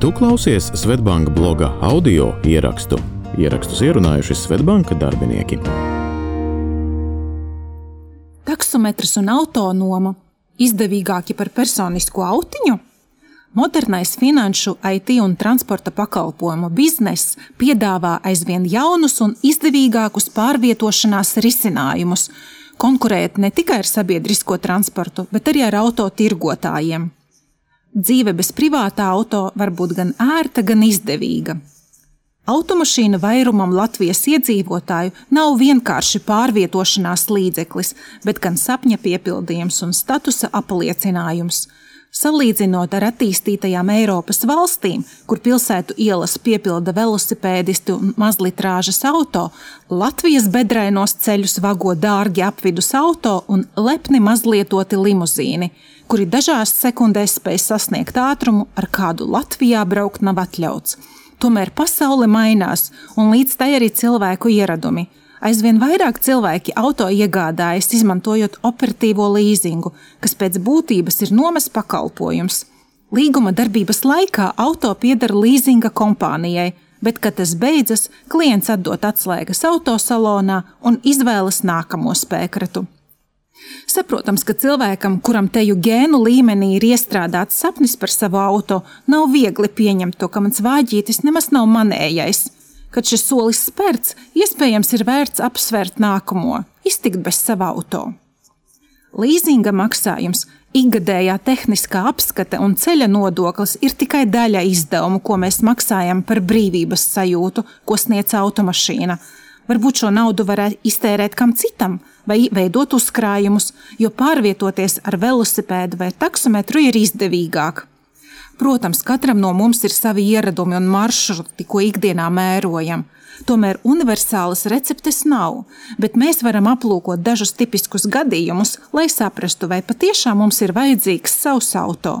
Tu klausies Svetbanka bloga audio ierakstu. Ierakstus ierunājuši Svetbanka darbinieki. Taksometrs un autonoma izdevīgāki par personisko autiņu? Modernais finanšu, IT un transporta pakalpojumu bizness piedāvā aizvien jaunus un izdevīgākus pārvietošanās risinājumus, konkurēt ne tikai ar sabiedrisko transportu, bet arī ar autotirgotājiem. Dzīve bez privātā auto var būt gan ērta, gan izdevīga. Automašīna vairumam Latvijas iedzīvotāju nav vienkārši pārvietošanās līdzeklis, bet gan sapņa piepildījums un statusa apliecinājums. Salīdzinot ar attīstītajām Eiropas valstīm, kur pilsētu ielas piepilda velosipēdisti un mazlitrāžas auto, Latvijas bedrainos ceļus vago dārgi apvidus auto un lepni mazlietoti limuzīni, kuri dažās sekundēs spēj sasniegt ātrumu, ar kādu Latvijā braukt nav atļauts. Tomēr pasaule mainās, un līdz tai arī cilvēku ieradumi. Aizvien vairāk cilvēki auto iegādājas, izmantojot operatīvo līzingu, kas pēc būtības ir nomas pakalpojums. Līguma darbības laikā auto pieder līzinga kompānijai, bet, kad tas beidzas, klients atdod atslēgas autosalonā un izvēlas nākamo spēkratu. Saprotams, ka cilvēkam, kuram teju gēnu līmenī ir iestrādāts sapnis par savu auto, nav viegli pieņemt to, ka mans vāģītis nemaz nav manējais. Kad šis solis spērts, iespējams ir vērts apsvērt nākamo, iztikt bez sava auto. Līzinga maksājums, ikgadējā tehniskā apskate un ceļa nodoklis ir tikai daļa izdevumu, ko mēs maksājam par brīvības sajūtu, ko sniedz automašīna. Varbūt šo naudu varētu iztērēt kam citam, vai veidot uzkrājumus, jo pārvietoties ar velosipēdu vai taksometru ir izdevīgāk. Protams, katram no mums ir savi ieradumi un maršruti, ko ikdienā mērojam. Tomēr universālas receptes nav, bet mēs varam aplūkot dažus tipiskus gadījumus, lai saprastu, vai patiešām mums ir vajadzīgs savs auto.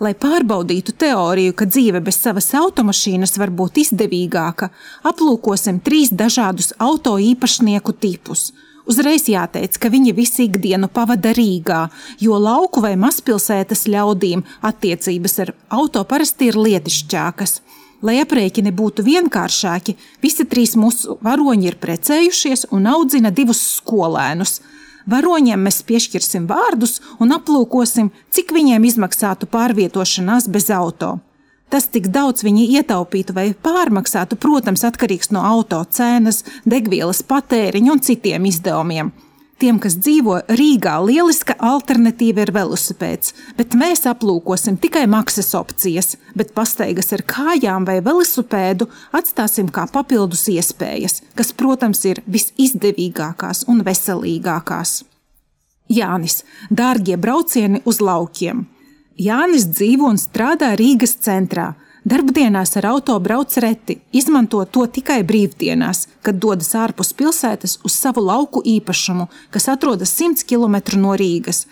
Lai pārbaudītu teoriju, ka dzīve bez savas automašīnas var būt izdevīgāka, aplūkosim trīs dažādus auto īpašnieku tipus Uzreiz jāteic, ka viņi visu ikdienu pavada Rīgā, jo lauku vai mazpilsētas ļaudīm attiecības ar auto parasti ir lietišķākas. Lai aprēķini būtu vienkāršāki, visi trīs mūsu varoņi ir precējušies un audzina divus skolēnus. Varoņiem mēs piešķirsim vārdus un aplūkosim, cik viņiem izmaksātu pārvietošanās bez auto. Tas, cik daudz viņi ietaupītu vai pārmaksātu, protams, atkarīgs no auto cenas, degvielas patēriņa un citiem izdevumiem. Tiem, kas dzīvo Rīgā, lieliska alternatīva ir velosipēds, bet mēs aplūkosim tikai maksas opcijas, bet pastaigas ar kājām vai velosipēdu atstāsim kā papildus iespējas, kas, protams, ir visizdevīgākās un veselīgākās. Jānis, dārgie braucieni uz laukiem! Jānis dzīvo un strādā Rīgas centrā. Darbdienās ar auto brauc reti, izmanto to tikai brīvdienās, kad dodas ārpus pilsētas uz savu lauku īpašumu, kas atrodas 100 km no Rīgas.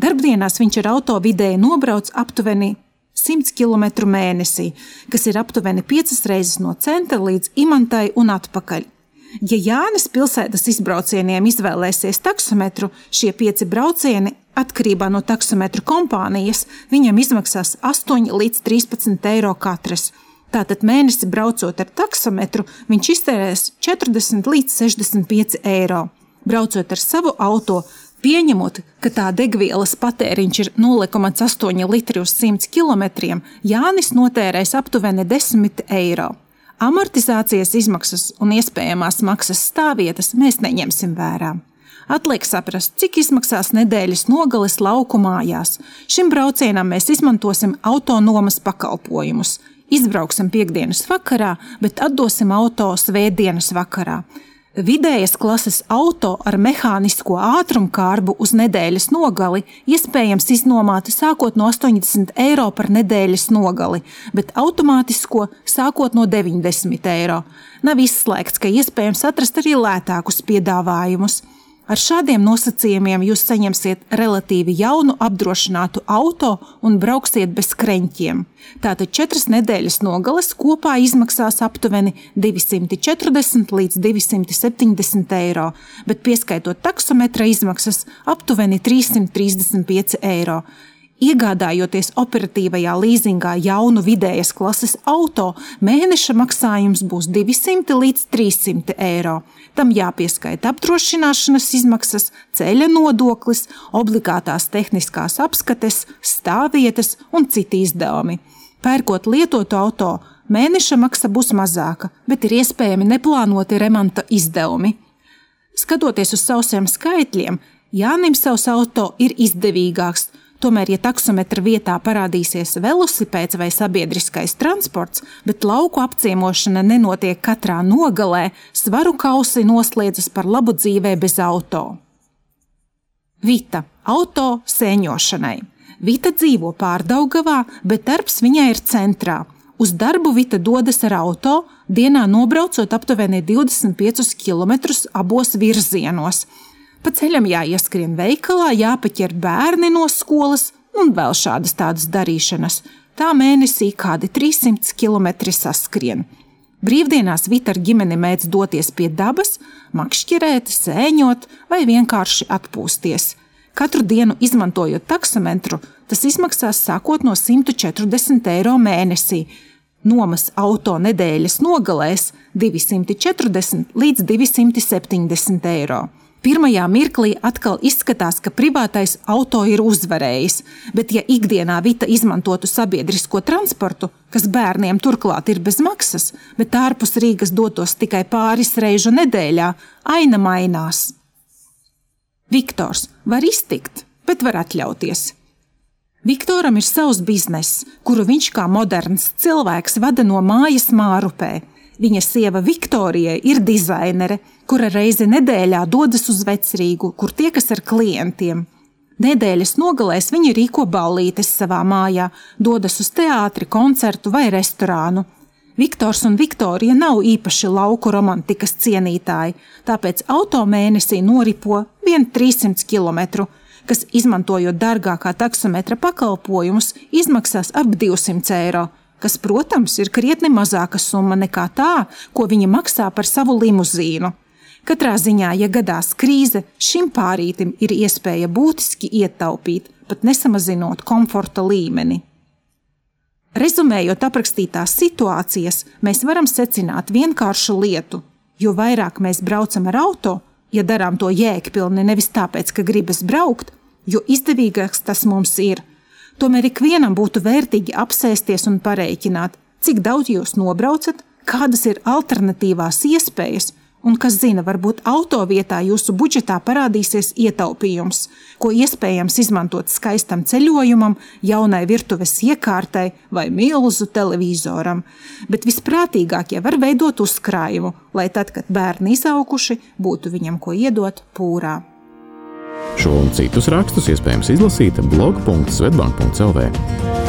Darbdienās viņš ar auto vidēji nobrauc aptuveni 100 km mēnesī, kas ir aptuveni 5 reizes no centra līdz Imantai un atpakaļ. Ja Jānis pilsētas izbraucieniem izvēlēsies taksometru, šie pieci braucieni Atkarībā no taksometru kompānijas viņam izmaksās 8 līdz 13 eiro katrs. Tātad mēnesi braucot ar taksometru, viņš iztērēs 40 līdz 65 eiro. Braucot ar savu auto, pieņemot, ka tā degvielas patēriņš ir 0,8 litri uz 100 km, Jānis notērēs aptuveni 10 eiro. Amortizācijas izmaksas un iespējamās maksas stāvvietas mēs neņemsim vērā. Atliek saprast, cik izmaksās nedēļas nogales lauku mājās. Šim braucienam mēs izmantosim autonomas pakalpojumus. Izbrauksim piekdienas vakarā, bet atdosim auto svētdienas vakarā. Vidējas klases auto ar mehānisko ātrumkārbu uz nedēļas nogali iespējams iznomāt sākot no 80 eiro par nedēļas nogali, bet automātisko sākot no 90 eiro. Nav izslēgts, ka iespējams atrast arī lētākus piedāvājumus. Ar šādiem nosacījumiem jūs saņemsiet relatīvi jaunu apdrošinātu auto un brauksiet bez kreņķiem. Tātad četras nedēļas nogales kopā izmaksās aptuveni 240 līdz 270 eiro, bet pieskaitot taksometra izmaksas aptuveni 335 eiro. Iegādājoties operatīvajā līzingā jaunu vidējas klases auto, mēneša maksājums būs 200 līdz 300 eiro. Tam jāpieskaita apdrošināšanas izmaksas, ceļa nodoklis, obligātās tehniskās apskates, stāvvietas un citi izdevumi. Pērkot lietotu auto, mēneša maksa būs mazāka, bet ir iespējami neplānoti remonta izdevumi. Skatoties uz sausiem skaitļiem, Jānim savs auto ir izdevīgāks, Tomēr, ja taksometra vietā parādīsies velosipēds vai sabiedriskais transports, bet lauku apciemošana nenotiek katrā nogalē, svaru kausi noslēdzas par labu dzīvē bez auto. Vita - auto sēņošanai. Vita dzīvo pārdaugavā, bet darbs viņai ir centrā. Uz darbu Vita dodas ar auto, dienā nobraucot aptuveni 25 km abos virzienos. Pa ceļam jāieskrien veikalā, jāpaķer bērni no skolas un vēl šādas tādas darīšanas. Tā mēnesī kādi 300 km saskrien. Brīvdienās Vita ar ģimeni mēdz doties pie dabas, makšķerēt, sēņot vai vienkārši atpūsties. Katru dienu izmantojot taksometru, tas izmaksās sākot no 140 eiro mēnesī. Nomas auto nedēļas nogalēs 240 līdz 270 eiro. Pirmajā mirklī atkal izskatās, ka privātais auto ir uzvarējis, bet ja ikdienā Vita izmantotu sabiedrisko transportu, kas bērniem turklāt ir bez maksas, bet ārpus Rīgas dotos tikai pāris reižu nedēļā, aina mainās. Viktors var iztikt, bet var atļauties. Viktoram ir savs bizness, kuru viņš kā moderns cilvēks vada no mājas mārupē Viņa sieva Viktorija ir dizainere, kura reizi nedēļā dodas uz vecrīgu, kur tiekas ar klientiem. Nedēļas nogalēs viņa rīko ballītes savā mājā, dodas uz teātri, koncertu vai restorānu. Viktors un Viktorija nav īpaši lauku romantikas cienītāji, tāpēc automēnesī noripo 1,300 km, kas, izmantojot dārgākā taksometra pakalpojumus, izmaksās ap 200 eiro kas, protams, ir krietni mazāka summa nekā tā, ko viņa maksā par savu limuzīnu. Katrā ziņā, ja gadās krīze, šim pārītim ir iespēja būtiski ietaupīt, pat nesamazinot komforta līmeni. Rezumējot aprakstītās situācijas, mēs varam secināt vienkāršu lietu. Jo vairāk mēs braucam ar auto, ja darām to jēgpilni nevis tāpēc, ka gribas braukt, jo izdevīgāks tas mums ir – Tomēr ikvienam būtu vērtīgi apsēsties un pareiķināt, cik daudz jūs nobraucat, kādas ir alternatīvās iespējas, un kas zina, varbūt auto vietā jūsu budžetā parādīsies ietaupījums, ko iespējams izmantot skaistam ceļojumam, jaunai virtuves iekārtai vai milzu televizoram. Bet visprātīgākie var veidot uzkrājumu, lai tad, kad bērni izauguši, būtu viņam ko iedot pūrā. Šo un citus rakstus iespējams izlasīt blog.svetbank.cl.